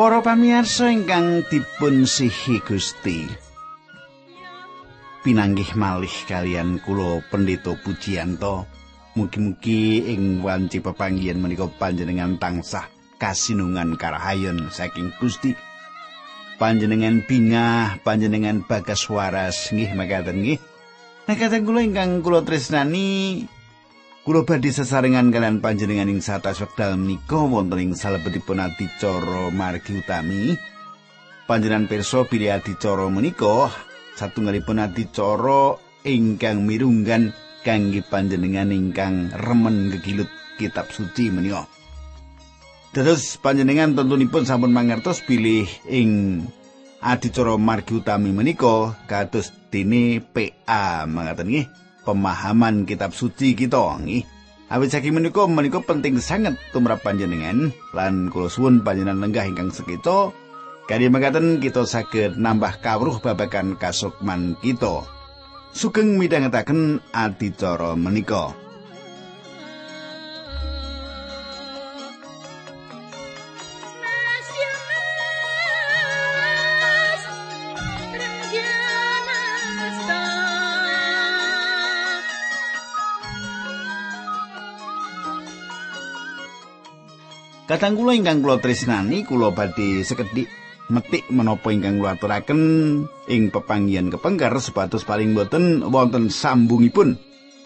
Para pamirsa ingkang dipun sihi Gusti. Pinanggih malih kalian kula Pendeta Pujiyanto. Mugi-mugi ing wanci pepanggihan menika panjenengan tansah kasinungan karahayon saking Gusti. Panjenengan bingah, panjenengan bagas waras nggih makaten nggih. Nek kula ingkang kula tresnani Kulo badhe sesarengan kalian panjenengan ing satas wekdal menika wonten ing salebetipun adicara margi utami. Panjenengan pirsa pilih adicara menika satunggalipun adicara ingkang mirunggan kangge panjenengan ingkang remen gegilut kitab suci menika. Terus panjenengan tentunipun sampun mangertos pilih ing adicara margi utami menika kados dene PA mangaten nggih. Pemahaman kitab suci kita nggih. Awit saking menika menika penting sangat tumrap panjenengan lan kula suwun panjenengan lenggah ingkang sekito kali makaten kita saged nambah kawruh babagan kasukman kita. Sugeng midhangetaken adicara menika. Kadang kula ingkang kula tresnani kula badhe sekedhik metik menapa ingkang kula aturaken ing pepanggihan kepengker sebatus paling boten wonten sambungipun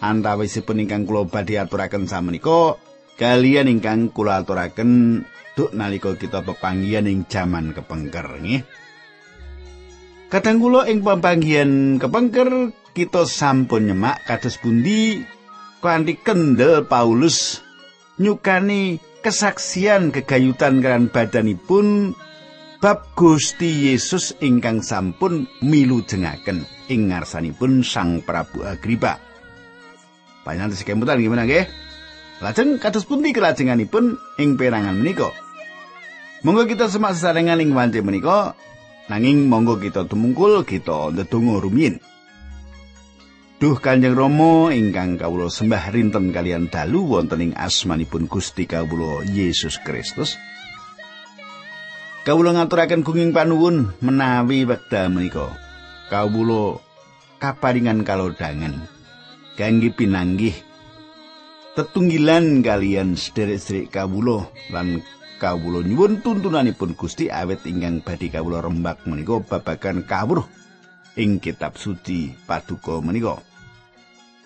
antawisipun ingkang kula badhe aturaken samenika kalian ingkang kula aturaken duk nalika kita pepanggihan ing jaman kepengker nggih. Kadang kula ing pepanggihan kepengker kita sampun nyemak kados pundi kanthi kendel Paulus nyukani kesaksian kegayutan kan badanipun bab Gusti Yesus ingkang sampun milu jengaken ing ngarsanipun Sang Prabu Agripa. Panjenengan sekemutan gimana nggih? Lajeng kados pundi kelajenganipun ing perangan menika? Monggo kita semak sesarengan ing wanci menika nanging monggo kita tumungkul kita ndedonga rumiyin. Duh Kanjeng Rama ingkang kawula sembah rinten kalian dalu wonten ing asmanipun Gusti kawula Yesus Kristus. Kawula ngaturaken gunging panuwun menawi wekdal menika. Kawula kaparingan kalodhangan kangge pinanggih tetunggilan kalian sederek-sederek kawula lan kawula nyuwun tuntunanipun Gusti awet ingkang badhe kawula rembak menika babagan kawruh ing kitab suci paduka menika.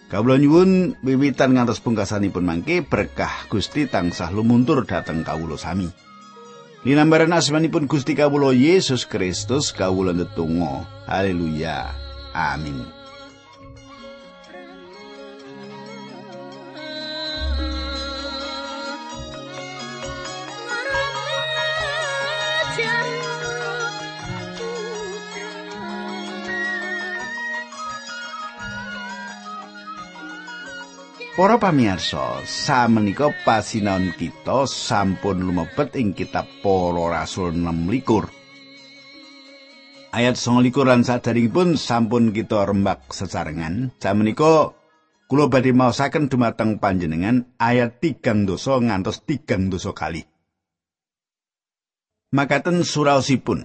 Kawula nyuwun wiwitan ngantos pungkasanipun mangke berkah Gusti tansah lumuntur dhateng kawula sami. Linambaran asmanipun Gusti kawula Yesus Kristus kawula ndedonga. Haleluya. Amin. Para pamirsa, samenika pasinaon kita sampun lumebet ing kitab Para Rasul 6 Ayat 29 lan sadaringipun sampun kita rembak sesarengan. Samenika kula badhe maosaken dumateng panjenengan ayat 3 dosa ngantos 3 dosa kali. Makaten suraosipun.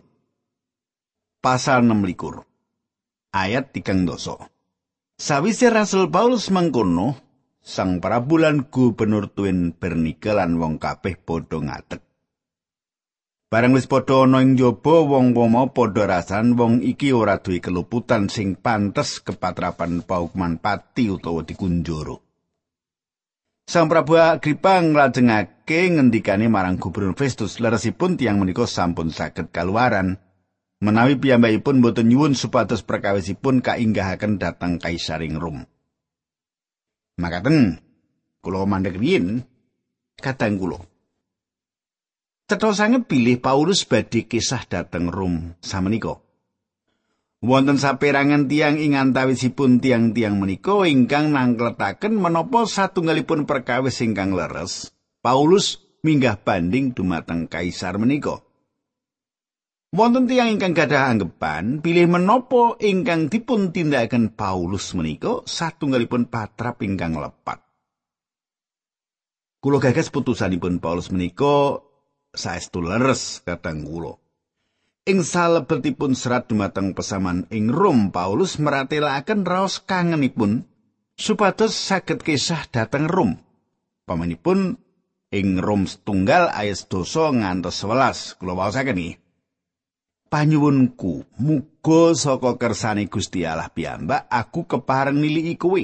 Pasal 6 Ayat 3 dosa. Sawise Rasul Paulus mangkono, sang prabulan gubernur tuwin Bernike lan wong kabeh padha ngatek. Bareng wis padha ana ing jaba wong-wong mau padha rasan wong iki ora duwe keluputan sing pantes kepatrapan paukuman pati utawa dikunjoro. Sang Prabu Agripa nglajengake ngendikane marang Gubernur Festus leresipun tiang menika sampun saged kaluaran menawi piyambakipun boten nyuwun supados perkawisipun kainggahaken dhateng Kaisaring Rom. Makaten kula mandheg riyin kadang kula. Cetha sanget pilih Paulus badhe kisah dhateng Rom samenika. Wonten saperangan tiang ing antawisipun tiang-tiang menika ingkang nangkletaken menapa satunggalipun perkawis ingkang leres, Paulus minggah banding dumateng kaisar menika. Wonten tiyang ingkang gadah anggepan pilih menopo ingkang dipun tindakaken Paulus menika satunggalipun patrap ingkang lepat. Kulo gagas putusanipun Paulus menika saestu leres kadang kula. Ing salebetipun serat dumateng pesaman ing Rom, Paulus meratelaken raos kangenipun supados saged kisah dhateng Rom. Pamanipun ing Rom setunggal ayat dosa ngantos 11 kula waosaken iki. Panyuwunku, muga saka kersane Gusti Allah piyambak aku kepareng niliki kowe.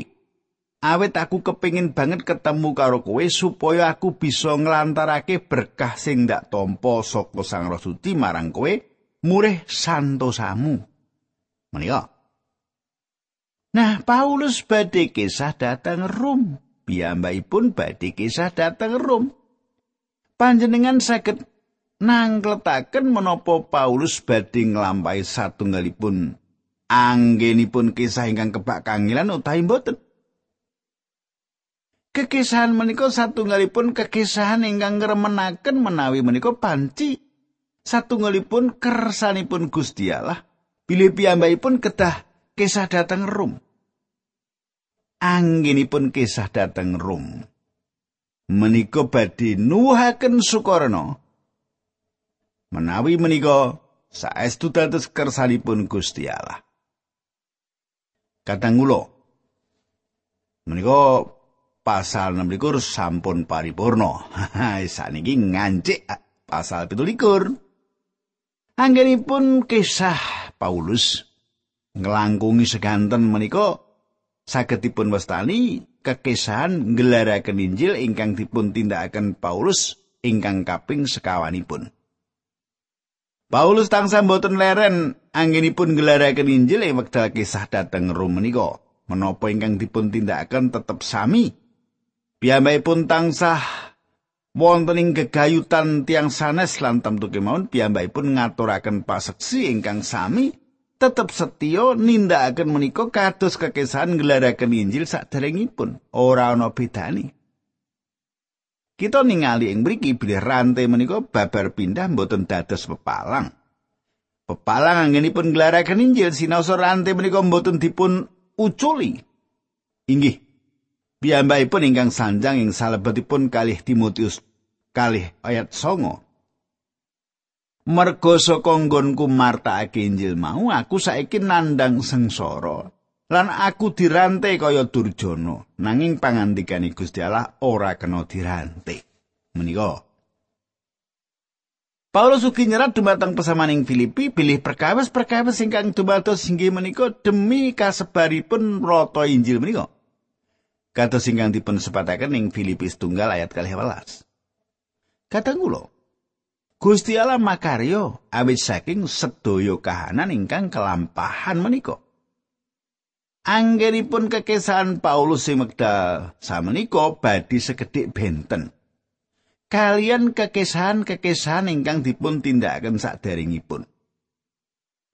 Awit aku kepingin banget ketemu karo kowe supaya aku bisa nglantarake berkah sing ndak tampa saka Sang Roh Suci marang kowe murih santosamu. Menika. Nah, Paulus badhe kisah datang Rom. Piyambakipun badhe kisah datang Rom. Panjenengan saged nangkletaken menapa Paulus badhe nglampahi satunggalipun anggenipun kisah ingkang kebak kangilan utawi mboten. Kekisahan menika satunggalipun kekisahan ingkang ngremenaken menawi menika panci satunggalipun kersanipun Gusti Allah bilih piyambakipun kedah kisah dateng Rom. Anggenipun kisah dateng Rom. Menika badhe nuhaken Sukarna. Menawi menika saestu dados kersanipun Gusti Allah. Kadang kula menika pasal 16 sampun paripurna. Saniki ngancik pasal 17. Anggenipun kisah Paulus ngelangkungi seganten menika saged dipun wastani kekesahan nggelaraken Injil ingkang dipun tindakaken Paulus ingkang kaping sekawanipun. Paulus tansah boten leren anggenipun nggelaraken Injil ing wekdal kisah dhateng Rom menika. Menapa ingkang dipun tindakaken tetep sami. Piyambakipun tansah wonten ing gegayutan tiang sanes lan tamtu kemawon piyambakipun ngaturaken paseksi ingkang sami tetep setya nindakaken menika kados kekesahan ngelaraken Injil saderengipun ora ana bedane kita ningali ing mriki bilih rantai menika babar pindah mboten dados pepalang. Pepalang anggenipun ngelaraken Injil sinaosa rantai menika mboten dipun uculi. Inggih. Piyambakipun ingkang sanjang ing salebetipun kalih Timotius kalih ayat songo. Mergo saka nggonku martakake Injil mau aku saiki nandang sengsara lan aku dirantai kaya durjana nanging pangandikane Gusti Allah ora kena dirantai. Menika Paulus ugi nyerat dumateng pesamaning Filipi bilih perkawis-perkawis ingkang dumados inggih menika demi kasebaripun rata Injil menika. Kados ingkang dipun sepataken ing Filipi setunggal ayat 12. Kadang kula Gusti Allah makaryo awit saking sedaya kahanan ingkang kelampahan menika. Anggenipun kekesahan Paulus sing wekdal samenika badhe sekedhik benten. Kalian kekesahan-kekesahan ingkang dipun tindakaken saderengipun.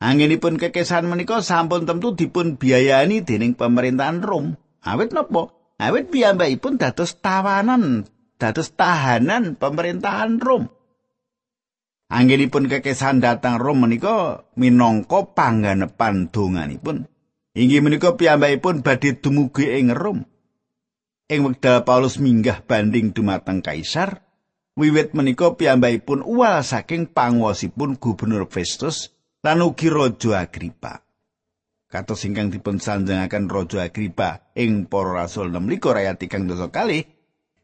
Anggenipun kekesahan menika sampun tentu dipun biayani dening pemerintahan Rom. Awit napa? Awit piyambakipun dados tawanan dados tahanan pemerintahan Rom. Anggenipun kekesan datang Rom menika minangka pangganepan donganipun. Inggih menika piyambakipun badhe dumugi ing Rom. Ing wekdal Paulus minggah banding dumateng kaisar, wiwit menika piyambakipun uwal saking panguwasipun gubernur Festus lan ugi raja Agripa. Kados ingkang dipun sanjangaken raja Agripa ing para rasul 6 ayat 3 kali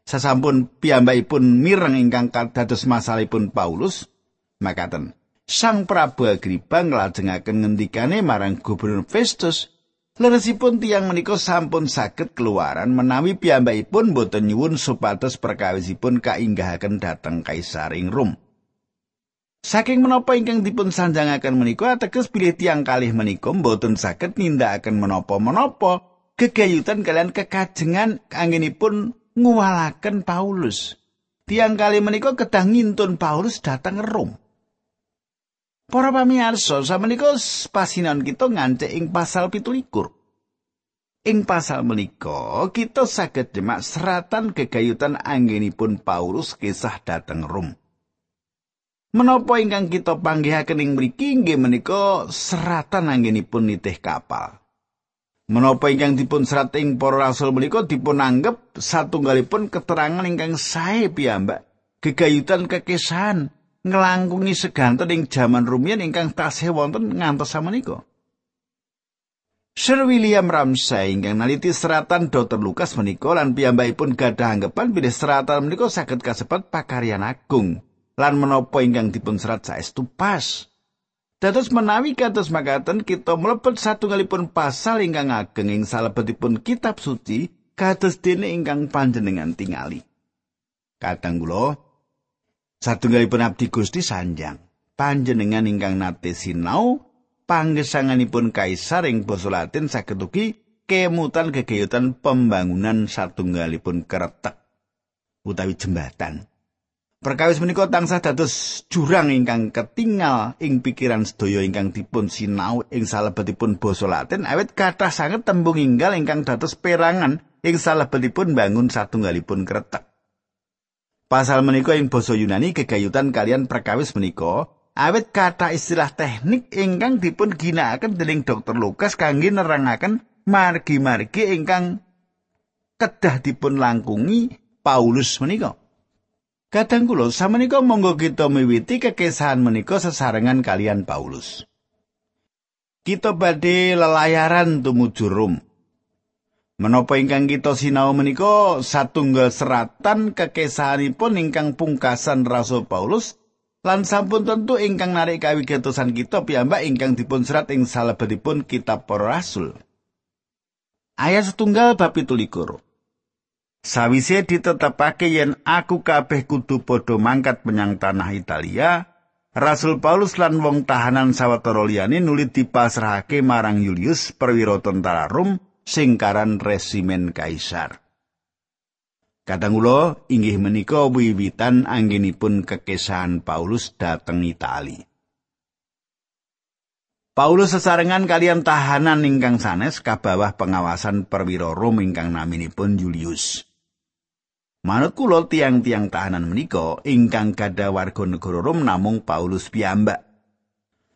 sasampun piyambakipun mireng ingkang dados masalahipun Paulus makaten Sang Prabu Agripa nglajengaken ngendikane marang Gubernur Festus leresipun tiang menika sampun saged keluaran menawi piyambakipun boten nyuwun supados perkawisipun kainggahaken dhateng Kaisar ing Rom. Saking menapa ingkang dipun sanjangaken menika ateges pilih tiang kalih menika boten saged nindakaken menapa-menapa gegayutan kalian kekajengan anggenipun nguwalaken Paulus. Tiang kali menika kedah ngintun Paulus datang Rom. Para pamirsa, samenika pasinan kita ngancik ing pasal 17. Ing pasal menika kita saged demak seratan gegayutan anggenipun Paulus kisah dateng Rom. Menapa ingkang kita panggihaken ing mriki inggih menika seratan anggenipun nitih kapal. Menapa ingkang dipun serat ing para rasul menika dipun anggap satunggalipun keterangan ingkang sae piyambak gegayutan kekesahan nglangkungi seganten ing jaman rumiyin ingkang tasih wonten ngantos samenika. Sir William Ramsay ingkang naliti seratan Dr. Lukas menika lan piyambakipun gadah anggapan bilih seratan menika saged kasebat pakaryan agung lan menapa ingkang dipun serat saestu pas. Dados menawi kados makaten kita mlebet satunggalipun pasal ingkang ageng ing salebetipun kitab suci kados dene ingkang panjenengan tingali. Kadang kula satunggalipun abdi Gusti sanjang panjenengan ingkang nate sinau panggesanganipun kaisar ing basa Latin saged ugi kemutan kegayutan pembangunan satunggalipun keretek utawi jembatan. Perkawis menika tansah dados jurang ingkang ketinggal ing pikiran sedaya ingkang dipun sinau ing salebetipun basa Latin awit kathah sanget tembung inggal ingkang dados perangan ing salebetipun bangun satunggalipun kretek. Pasal menika ing basa Yunani kegayutan kalian perkawis menika awit kata istilah teknik ingkang dipun ginakaken dening Dr. Lukas kangge nerangaken margi-margi ingkang kedah dipun langkungi Paulus menika. Kadang kula samenika monggo kita miwiti kekesahan menika sesarengan kalian Paulus. Kita badhe lelayaran tumuju Rom. Menapa ingkang kita sinau menika satunggal seratan kekesahanipun ingkang pungkasan Rasul Paulus lan sampun tentu ingkang narik kawigatosan kita piyambak ingkang dipun serat ing salebetipun kitab para rasul. Ayat setunggal bab 17. Sawise ditetepake yen aku kabeh kudu padha mangkat menyang tanah Italia, Rasul Paulus lan wong tahanan sawetara liyane nuli dipasrahake marang Julius perwira tentara Rom sing karan resimen kaisar. Kadang kula inggih menika wiwitan anggenipun kekesahan Paulus dhateng Itali. Paulus sesarengan kalian tahanan ingkang sanes kabawah pengawasan perwira Rom ingkang naminipun Julius. Manut kula tiang-tiang tahanan menika ingkang kada warga negara Rom namung Paulus piyambak.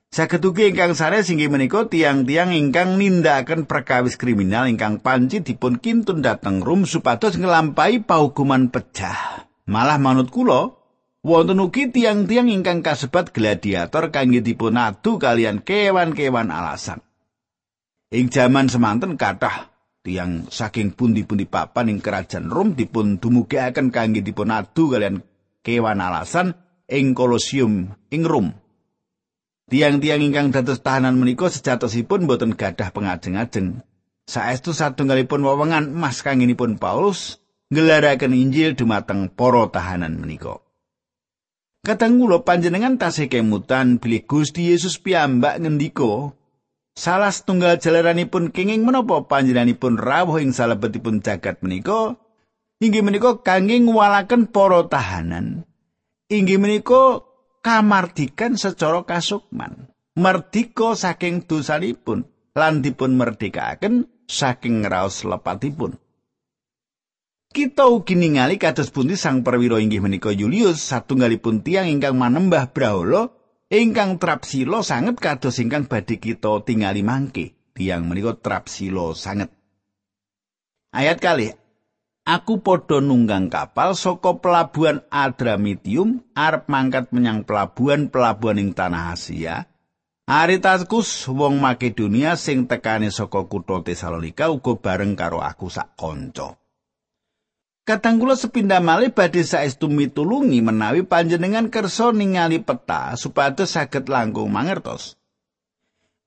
Saged ugi ingkang sanes inggih menika tiang-tiang ingkang nindakaken perkawis kriminal ingkang panci dipun kintun dhateng Rom supados nglampahi paukuman pecah. Malah manut kula wonten ugi tiang-tiang ingkang kasebat gladiator kangge dipun adu kalian kewan-kewan alasan. Ing jaman semanten kathah tiang saking pundi-pundi papan ing kerajaan Rom dipun dumugiaken kangge dipun adu kalian kewan alasan ing Kolosium ing Rom. Tiang-tiang ingkang dados tahanan menika sejatosipun boten gadah pengajeng-ajeng. Saestu satunggalipun wewengan emas kanginipun Paulus ngelaraken Injil dumateng para tahanan menika. Kadang kula panjenengan tasih kemutan bilih Gusti Yesus piyambak ngendika Salah setunggal jalaranipun kenging menapa panjenenganipun rawuh ing salebetipun jagat menika inggih menika kangge ngwalaken para tahanan. Inggih menika kamardikan secara kasukman. Merdika saking dosanipun lan dipun merdekaken saking raos lepatipun. Kita ugi ningali kados pundi sang perwira inggih menika Julius satunggalipun tiang ingkang manembah brahala ingkang trapsilo sanget kados ingkang badhe kita tingali mangke tiang menika trapsilo sanget ayat kali aku padha nunggang kapal saka pelabuhan Adramitium arep mangkat menyang pelabuhan-pelabuhan ing tanah Asia Aritaskus wong Makedonia sing tekane saka kutha Tesalonika uga bareng karo aku sak kanca. Kadang kula sepindah malih badhe saestu mitulungi menawi panjenengan kersa ningali peta supados saged langkung mangertos.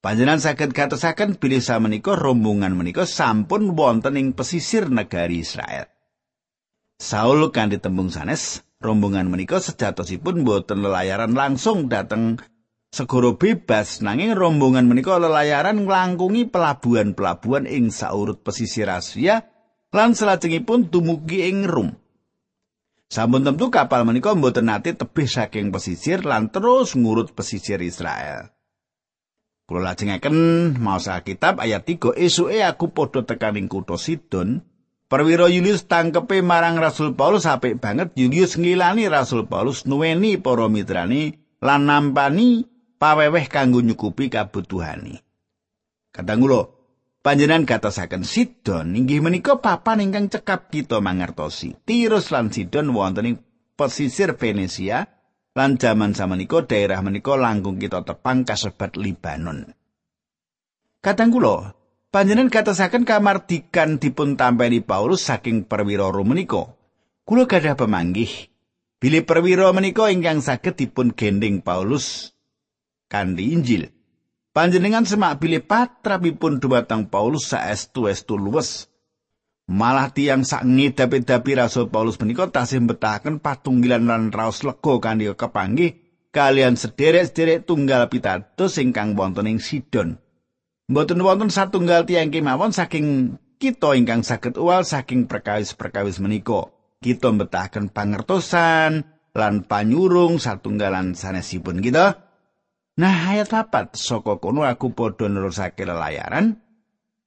Panjenengan saged gatosaken bilih samenika rombongan menika sampun wonten ing pesisir negari Israel. Saul kanthi tembung sanes, rombongan menika sejatosipun boten lelayaran langsung dateng segoro bebas nanging rombongan menika lelayaran nglangkungi pelabuhan-pelabuhan ing saurut pesisir Asia lan salajengipun dumugi ing Rum. Sampun tentu kapal menika mboten nate tebih saking pesisir lan terus ngurut pesisir Israel. Kula lajengaken maos kitab ayat 3 esuke aku padha tekaning kutha Sidon. Perwira Julius tangkepe marang Rasul Paulus apik banget Julius ngilani Rasul Paulus nuweni para mitrani lan nampani paweweh kanggo nyukupi kabutuhani. Kadang kula Panjenan gatosaken Sidon inggih menika papan ingkang cekap kita mangertosi. Tirus lan Sidon wonten ing pesisir Venesia lan jaman samenika daerah menika langkung kita tepang kasebat Libanon. Kadang kula, panjenengan katasaken kamardikan dipun tampeni Paulus saking perwira Rom menika. Kula gadah pemanggih bilih perwira menika ingkang saged dipun gending Paulus kanthi Injil. Panjenengan semak bilih patrapipun dumateng Paulus saestu-estu luwes. Malah tiang sak ngedapi-dapi Rasul Paulus menika tasih mbetahaken patunggilan lan raos lega kanthi kepanggih kalian sederek-sederek tunggal pitados ingkang wonten ing Sidon. Mboten wonten satunggal tiang kemawon saking kita ingkang saged uwal saking perkawis-perkawis menika. Kita mbetahaken pangertosan lan panyurung satunggalan sanesipun kita. Nah, ayat papat saka kono aku padha nerusake lelayaran.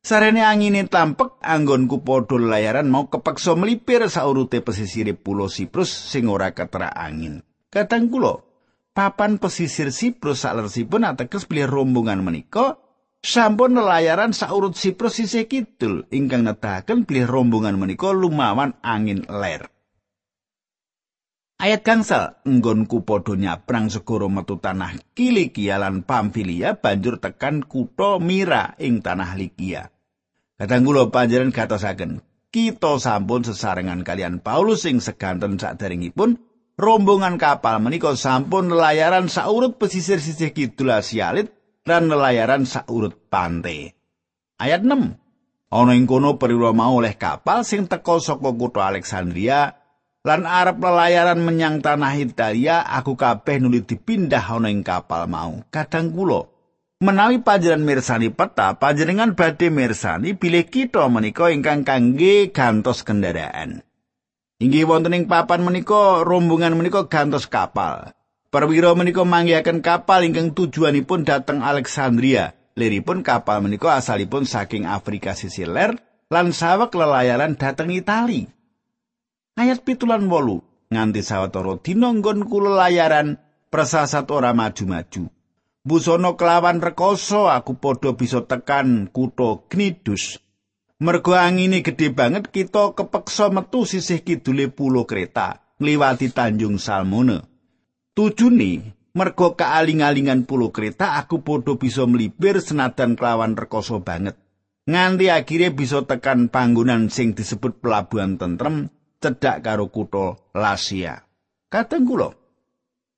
Sarene angine tampek anggonku padha lelayaran mau kepeksa melipir saurute pesisir pulau Siprus sing ora ketera angin. Kadang kula, papan pesisir Siprus salersipun ateges pilih rombongan menika sampun nelayaran saurut Siprus sisih kidul ingkang nedahaken bilih rombongan menika lumawan angin ler. Ayat gangsal nggonku padha nyabrang segara metu tanah Kilikia lan Pamfilia banjur tekan kutha Mira ing tanah Likia. Kadang kula panjenengan gatosaken kita sampun sesarengan kalian Paulus sing seganten sadaringipun rombongan kapal menika sampun nelayaran saurut pesisir sisih kidul Asialit lan nelayaran saurut pantai. Ayat 6. Ana ing kono perwira mau oleh kapal sing teka saka kutha Alexandria lan arep lelayaran menyang tanah Italia, aku kabeh nuli dipindah ana ing kapal mau. Kadang kula menawi panjenengan mirsani peta, panjenengan badhe mirsani bilih kita menika ingkang kangge gantos kendaraan. Inggih wonten ing papan menika rombongan menika gantos kapal. Perwira menika manggihaken kapal ingkang tujuanipun dhateng Alexandria. Liripun kapal menika asalipun saking Afrika sisi ler lan sawek lelayaran dhateng Itali. Ayat pitulan wolu nganti sawetara dina nggon kula layaran prasasat ora maju-maju. Busono kelawan rekoso aku padha bisa tekan kutha Knidus. Mergo angine gedhe banget kita kepeksa metu sisih kidule pulau Kreta ngliwati Tanjung Salmone. Tujune mergo kaaling-alingan pulau kereta aku padha bisa melipir senadan kelawan rekoso banget. Nganti akhirnya bisa tekan panggonan sing disebut pelabuhan tentrem cedhak karo kutha Lasia. Kadang kula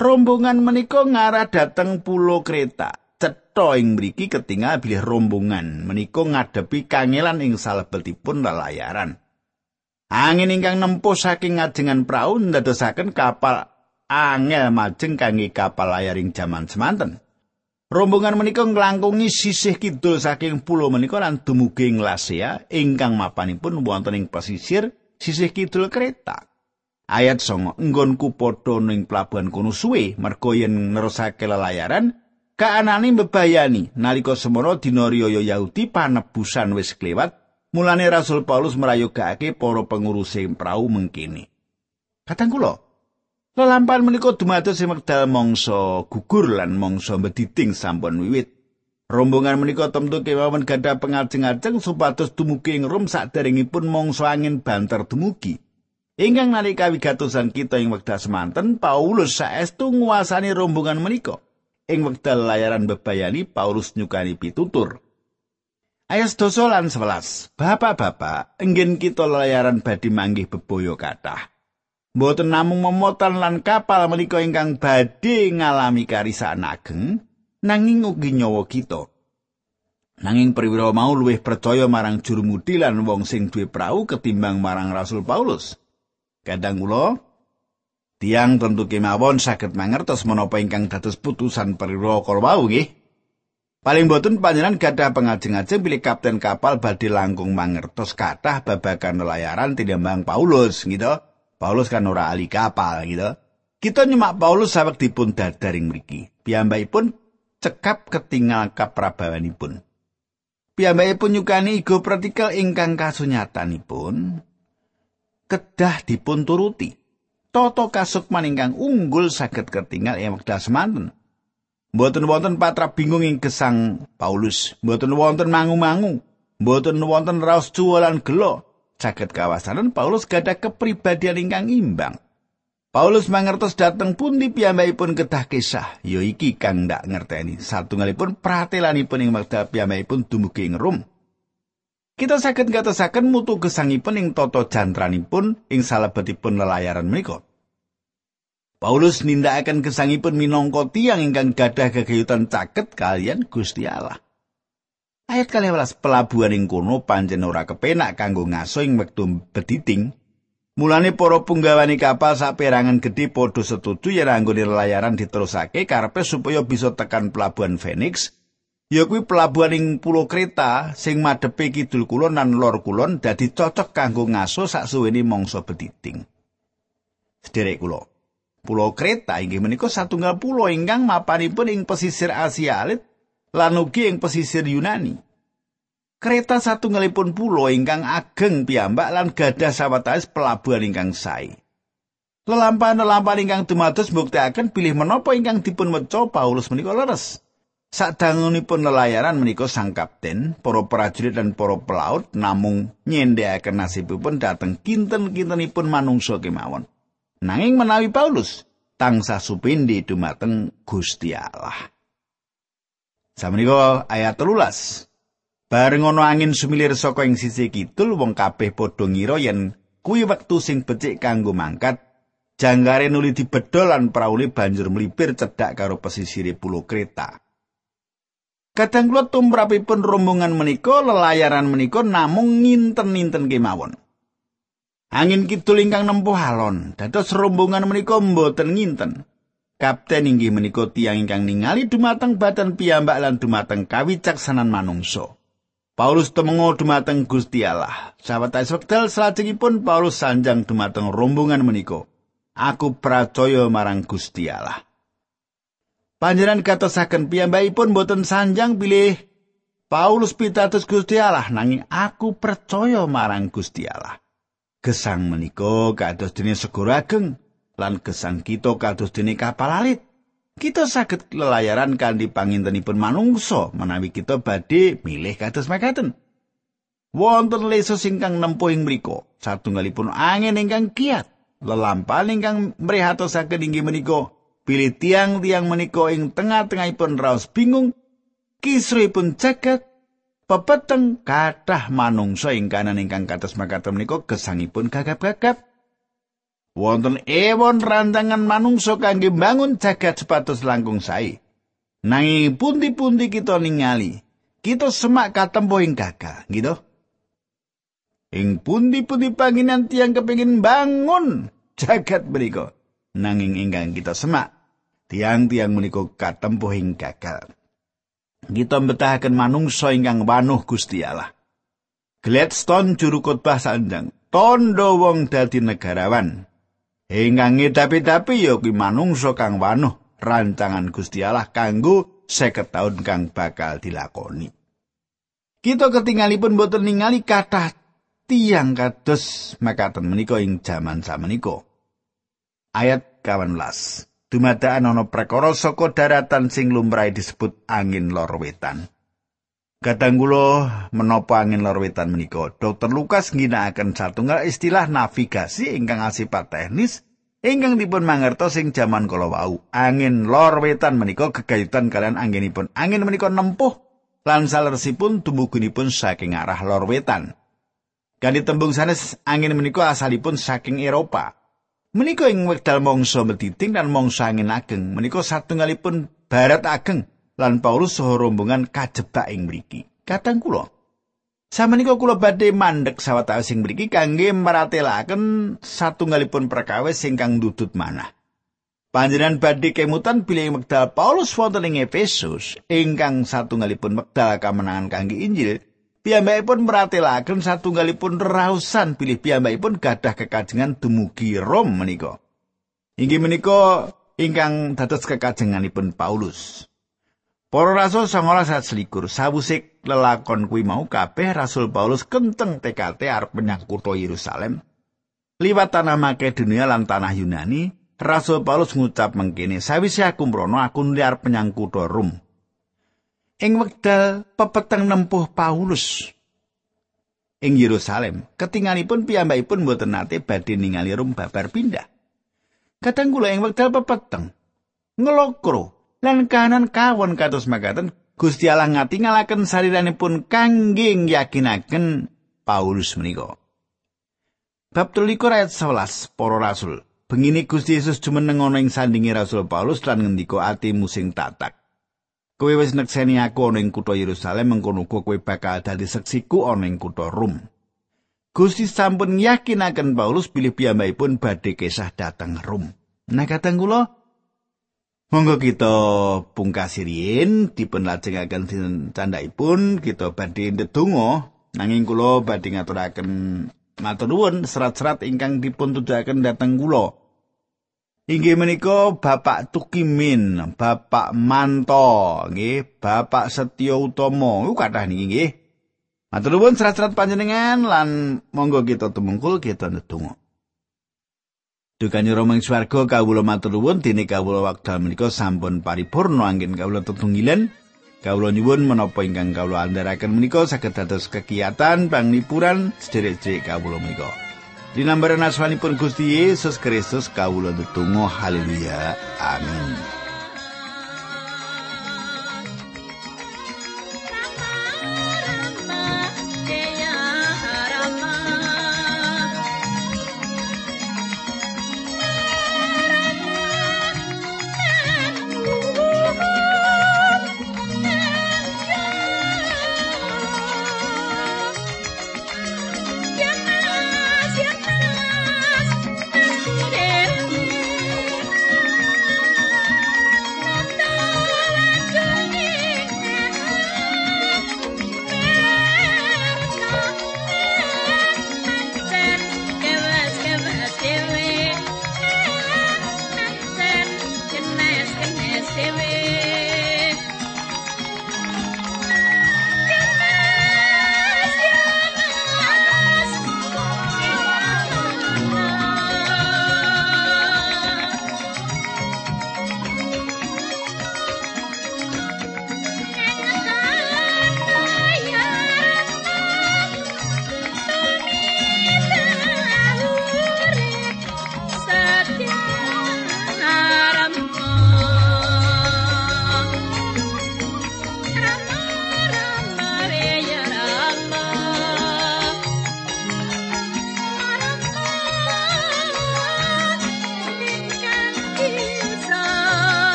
rombongan menika ngarah dateng pulau kereta. Cetha ing mriki ketinggal bilih rombongan menika ngadepi kangelan ing salebetipun lelayaran. Angin ingkang nempuh saking ngajengan prau ndadosaken kapal angel majeng kangge kapal layaring jaman semanten. Rombongan menika nglangkungi sisih kidul saking pulau menika lan dumugi ing Lasea ingkang mapanipun wonten ing pesisir sisih kidul kereta. Ayat songo nggonku padha ning pelabuhan kono suwe mergo yen nerusake lelayaran kaanane mbebayani nalika semono dina riyaya Yahudi panebusan wis klewat mulane Rasul Paulus merayogake para pengurusi prau mengkini. Katang kula, Lelampahan menika dumados sing wekdal mangsa gugur lan mangsa mbediting sampun wiwit. Rombongan menika temtu kemawon gadah pengajeng-ajeng supados dumugi ing Rom saderengipun mangsa angin banter dumugi. Ingkang nalika wigatosan kita ing wekdal semanten, Paulus saestu nguasani rombongan menika. Ing wekdal layaran bebayani, Paulus nyukani pitutur. Ayas doso lan sebelas. Bapak-bapak, enggen kita layaran badi manggih beboyo kathah. Mboten namung memotan lan kapal menika ingkang badhe ngalami karisan ageng nanging ugi nyawa kita. Nanging perwira mau luwih percaya marang juru mudi lan wong sing duwe prau ketimbang marang Rasul Paulus. Kadang kula tiang tentu kemawon saged mangertos menapa ingkang dados putusan perwira korwau nggih. Paling boten panjenengan gadah pengajeng-ajeng pilih kapten kapal badhe langkung mangertos kathah babagan nelayaran tinambang Paulus gitu. Paulus kan ora ahli kapal gitu. Kita nyemak Paulus sawek dipun dadaring mriki. Piyambakipun cekap ketinggal kaprabawanipun. Piyambakipun nyukani ego praktikal ingkang kasunyatanipun kedah dipun turuti. Toto kasukman ingkang unggul saged ketinggal ing wekdal semanten. Mboten wonten patra bingung ing gesang Paulus, mboten wonten mangu-mangu, mboten wonten raos jualan gelo, caket kawasanan Paulus gadah kepribadian ingkang imbang. Paulus mangertos dateng pundi piyambakipun kedah kisah, ya iki kang ndak ngerteni. Satunggalipun pratelanipun ing wekdal piyambakipun dumugi ing Rom. Kita saged ngatosaken mutu gesangipun ing tata jantranipun ing salebetipun lelayaran menika. Paulus nindakaken gesangipun minangka tiyang ingkang gadah gegayutan caket kalian Gusti Allah. Ayat 12 pelabuhan ing kono pancen ora kepenak kanggo ngaso ing wektu bediting. Mulane para punggawani kapal saperangan gedhe padha setuju yen anggone layaran diterusake karepe supaya bisa tekan pelabuhan Phoenix. Ya kuwi pelabuhan ing Pulau Kreta sing madhepe kidul kulon lan lor kulon dadi cocok kanggo ngaso saksuwene mangsa bediting. Sederek kula. Pulau Kreta inggih menika satunggal pulau ingkang mapanipun ing pesisir Asia alit lan ugi ing pesisir Yunani. Kereta satunggalipun pulo ingkang ageng piyambak lan gadah sawetawis pelabuhan ingkang sae. Lelampahan-lelampahan ingkang dumados mbuktekaken pilih menapa ingkang dipun weca Paulus menika leres. Sadangunipun lelayaran menika sang kapten, para prajurit dan para pelaut namung nyendhekaken nasibipun dhateng kinten-kintenipun manungsa kemawon. Nanging menawi Paulus tansah supindi dumateng Gusti Allah. Samenika ayat 13. Bareng ana angin sumilir saka ing sisi kidul wong kabeh padha ngira yen kuwi wektu sing becik kanggo mangkat. Janggare nuli dibedol lan praune banjur mlipir cedhak karo pesisire pulau Kreta. Kadang kula tumrapipun rombongan menika lelayaran menika namung nginten-ninten kemawon. Angin kidul ingkang nempuh alon, dados rombongan menika mboten nginten. Kapten inggih menika tiyang ingkang ningali dumateng badan piyambak lan dumateng kawicaksanan manungsa. Paulus temengo dumateng Gusti Allah. Sawetawis wekdal salajengipun Paulus sanjang dumateng rombongan menika. Aku percaya marang Gusti Allah. Panjenengan katosaken piyambakipun boten sanjang pilih Paulus pitados Gusti Allah nanging aku percaya marang Gusti Allah. Gesang menika kados dene segara ageng lan gesang kita kados dene kapal alit. kita saged lelayaran kanthi pangintenipun manungsa menawi kita badhe milih kados mekaten. Wonten lesus ingkang nempuh ing mriku, satunggalipun angin ingkang kiat, lelampahan ingkang mrihatosaken inggih menika pilih tiang-tiang menika ing tengah-tengahipun raos bingung kisruhipun jagat pepeteng kathah manungsa ing kanan ingkang kados makaten menika gesangipun gagap-gagap wonten ewon rancangan manungsa kangge bangun jagat sepatus langkung sae. Nanging pundi-pundi kita ningali, kita semak katempo ing gagal, gitu. Ing pundi-pundi panginan tiang kepingin bangun jagat menika. Nanging ingkang kita semak, tiang-tiang menika katempo ing gagal. Kita mbetahaken manungsa ingkang wanuh Gusti Allah. Gladstone juru khotbah sanjang, tondo wong dadi negarawan, Ingkang ngedapi-dapi ya kuwi manungsa kang wanuh rancangan Gusti Allah kanggo 50 taun kang bakal dilakoni. Kita ketinggalipun boten ningali kathah tiang kados makaten menika ing jaman samenika. Ayat 18. Dumadaan ana prakara saka daratan sing lumrahe disebut angin lor wetan. Kadang kula menapa angin lor wetan menika, Dr. Lukas ngginakaken satunggal istilah navigasi ingkang asipat teknis ingkang dipun mangertos sing jaman kala wau. Angin lor wetan menika gegayutan kalian anginipun. Angin menika nempuh lan saleresipun tumugunipun saking arah lor wetan. Ganti tembung sanes angin menika asalipun saking Eropa. Menika ing wekdal mangsa mediting lan mangsa angin ageng menika satunggalipun barat ageng lan Paulus saha rombongan kajebak ing mriki. Kadang kula Samenika kula badhe mandheg sawetawis sing mriki kangge maratelaken satunggalipun perkawis ingkang dudut manah. Panjenengan badhe kemutan bilih wekdal Paulus wonten ing Efesus ingkang satunggalipun wekdal kamenangan kangge Injil, piyambakipun maratelaken satunggalipun rausan bilih piyambakipun gadah kekajengan dumugi Rom menika. Inggih menika ingkang dados kekajenganipun Paulus. Para rasul sangolas selikur sawusik lelakon kuwi mau kabeh rasul Paulus kenteng TKT arep menyang kutha Yerusalem. Liwat tanah Makedonia lan tanah Yunani, Rasul Paulus ngucap mengkene, "Sawise aku mrono aku nuli arep menyang kutha Rom." Ing wekdal pepeteng nempuh Paulus ing Yerusalem, ketingalipun piyambakipun mboten nate badhe ningali Rom babar pindah. Kadang kula ing wekdal pepeteng ngelokro lan kahanan kawon kados makaten Gusti Allah ngati ngalaken sariranipun kangge yakinaken Paulus menika. Bab 13 ayat 11 para rasul. Bengine Gusti Yesus jumeneng ana ing sandinge Rasul Paulus lan ngendika atimu sing tatak. Kowe wis nekseni aku ana ing kutha Yerusalem mengkono kowe bakal dadi seksiku ana ing kutha Rom. Gusti sampun yakinaken Paulus bilih piyambakipun badhe kesah dateng Rom. Nah kadang kula monggo kita pungkasi riyin dipun lajengaken dinten candhaipun kita badhe ndedonga nanging kula badhe ngaturaken matur nuwun serat-serat ingkang dipun tujuaken dhateng kula. Inggih menika Bapak Tukimin, Bapak Manto, nggih, Bapak Setyo Utomo, iku kathah niki nggih. Matur nuwun serat-serat panjenengan lan monggo kita tumungkul kita ndedonga. Dukane Rama ing swarga kawula matur nuwun dene kawula wekdal menika sampun paripurna anggen kawula tetunggilan. Kawula nyuwun menapa ingkang kawula andharaken menika saged dados kegiatan panglipuran sederek-sederek kawula menika. Dinambaran asmanipun Gusti Yesus Kristus kawula ndedonga haleluya. Amin.